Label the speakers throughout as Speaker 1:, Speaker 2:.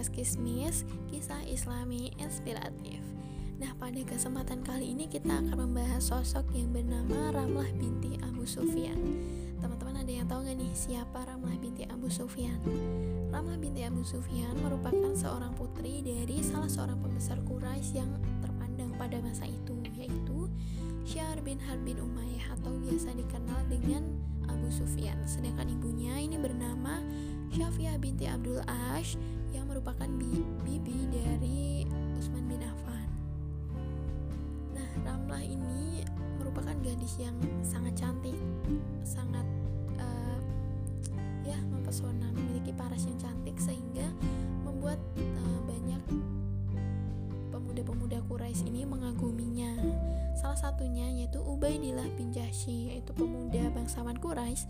Speaker 1: podcast Kismis, kisah Islami inspiratif. Nah, pada kesempatan kali ini kita akan membahas sosok yang bernama Ramlah binti Abu Sufyan. Teman-teman ada yang tahu nggak nih siapa Ramlah binti Abu Sufyan? Ramlah binti Abu Sufyan merupakan seorang putri dari salah seorang pembesar Quraisy yang terpandang pada masa itu, yaitu Syahr bin Harb bin Umayyah atau biasa dikenal dengan Abu Sufyan. Sedangkan ibunya ini bernama Syafiah binti Abdul Ash yang merupakan bibi dari Utsman bin Affan. Nah, Ramlah ini merupakan gadis yang sangat cantik, sangat uh, ya mempesona, memiliki paras yang cantik sehingga membuat uh, banyak pemuda-pemuda Quraisy ini mengaguminya. Salah satunya yaitu Ubaidillah bin Jahsy, yaitu pemuda bangsawan Quraisy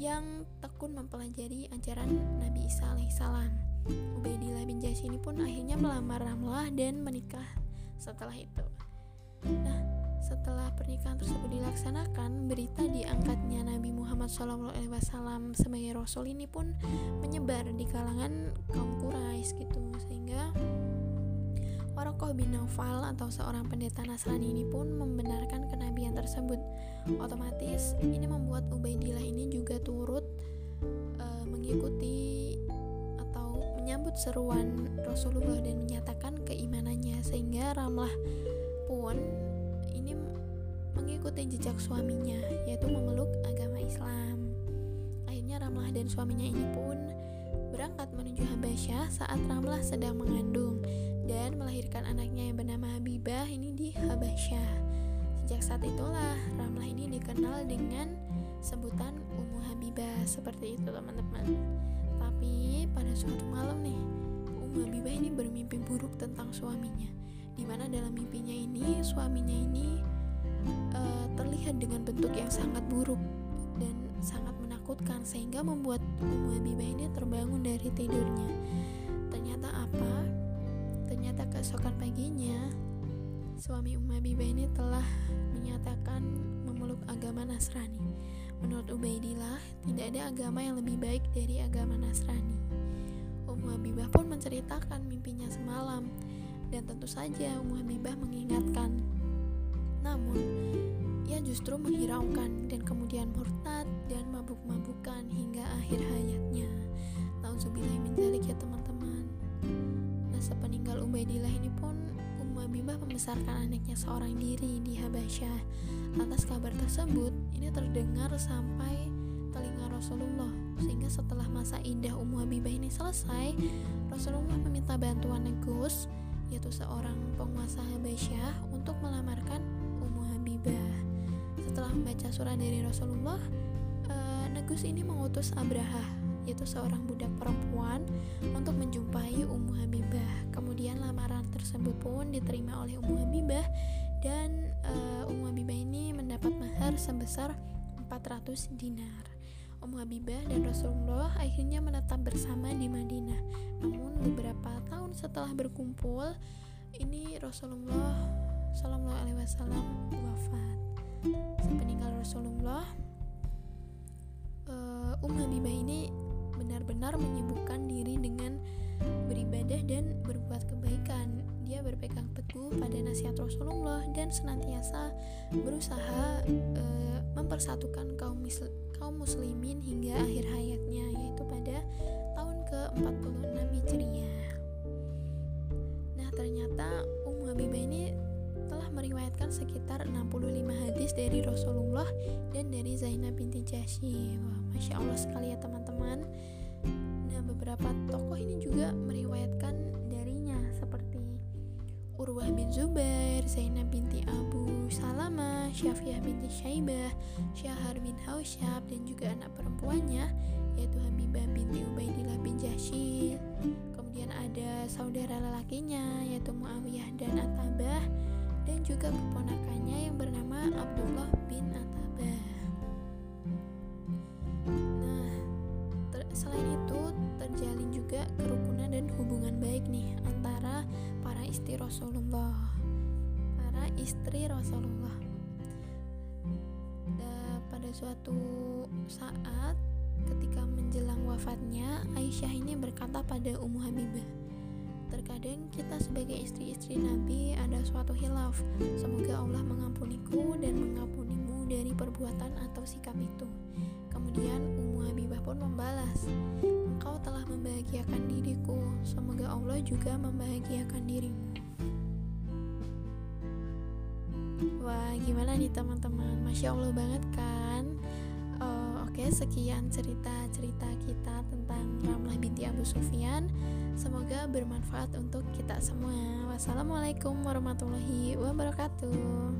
Speaker 1: yang tekun mempelajari ajaran Nabi Isa alaihissalam. Ubaidillah bin Jahsy ini pun akhirnya melamar Ramlah dan menikah setelah itu. Nah, setelah pernikahan tersebut dilaksanakan, berita diangkatnya Nabi Muhammad SAW sebagai Rasul ini pun menyebar di kalangan kaum Quraisy gitu, sehingga Warokoh bin Naufal atau seorang pendeta Nasrani ini pun membenarkan kenabian tersebut. Otomatis ini membuat Ubaidillah ini juga turut uh, mengikuti menyambut seruan Rasulullah dan menyatakan keimanannya sehingga Ramlah pun ini mengikuti jejak suaminya yaitu memeluk agama Islam. Akhirnya Ramlah dan suaminya ini pun berangkat menuju Habasyah saat Ramlah sedang mengandung dan melahirkan anaknya yang bernama Habibah ini di Habasyah. Sejak saat itulah Ramlah ini dikenal dengan sebutan Ummu Habibah seperti itu teman-teman. Tapi pada suatu malam nih, Ummu Habibah ini bermimpi buruk tentang suaminya. Di mana dalam mimpinya ini suaminya ini uh, terlihat dengan bentuk yang sangat buruk dan sangat menakutkan sehingga membuat Ummu Habibah ini terbangun dari tidurnya. Ternyata apa? Ternyata keesokan paginya, suami Umma Habibah ini telah menyatakan memeluk agama Nasrani. Menurut Ubaidillah, tidak ada agama yang lebih baik dari agama Nasrani. Ummu Habibah pun menceritakan mimpinya semalam, dan tentu saja Ummu Habibah mengingatkan. Namun, ia justru menghiraukan dan kemudian murtad dan mabuk-mabukan hingga akhir hayatnya. Nauzubillah min ya teman-teman sepeninggal Ubaidillah ini pun Habibah membesarkan anaknya seorang diri di Habasyah. Lantas kabar tersebut ini terdengar sampai telinga Rasulullah sehingga setelah masa indah Ummu Habibah ini selesai, Rasulullah meminta bantuan Negus yaitu seorang penguasa Habasyah untuk melamarkan Ummu Habibah. Setelah membaca surat dari Rasulullah, Negus ini mengutus Abraha yaitu seorang budak perempuan untuk menjumpai Ummu Habibah. Kemudian lamaran tersebut pun diterima oleh Ummu Habibah dan uh, Ummu Habibah ini mendapat mahar sebesar 400 dinar. Ummu Habibah dan Rasulullah akhirnya menetap bersama di Madinah. Namun beberapa tahun setelah berkumpul, ini Rasulullah Shallallahu Alaihi Wasallam wafat. Sepeninggal Rasulullah, uh, Ummu Habibah ini benar-benar menyibukkan diri dengan beribadah dan berbuat kebaikan. Dia berpegang teguh pada nasihat Rasulullah dan senantiasa berusaha e, mempersatukan kaum kaum muslimin hingga akhir hayatnya yaitu pada tahun ke-46 Hijriah. Nah, ternyata Ummu Habibah ini telah meriwayatkan sekitar 65 hadis dari Rasulullah dan dari Zainab binti Jahsy. Masya Allah sekali ya teman-teman. Urwah bin Zubair, Zainab binti Abu Salama, Syafiah binti Syaibah, Syahar bin Hausyab, dan juga anak perempuannya yaitu Habibah binti Ubaidillah bin Jahsy. Kemudian ada saudara lelakinya yaitu Muawiyah dan Atabah dan juga keponakannya yang bernama Abdullah bin Atabah. Nah, selain itu terjalin juga kerukunan dan hubungan baik nih istri Rasulullah. Para istri Rasulullah. Dan pada suatu saat ketika menjelang wafatnya Aisyah ini berkata pada Ummu Habibah terkadang kita sebagai istri-istri Nabi ada suatu hilaf. Semoga Allah mengampuniku dan mengampunimu dari perbuatan atau sikap itu. Kemudian Ummu Habibah pun membalas, Engkau telah membahagiakan diriku, semoga Allah juga membahagiakan dirimu. Wah, gimana nih teman-teman? Masya Allah banget kan? Uh, Oke, okay, sekian cerita-cerita kita tentang Ramlah binti Abu Sufyan. Semoga bermanfaat untuk kita semua. Wassalamualaikum warahmatullahi wabarakatuh.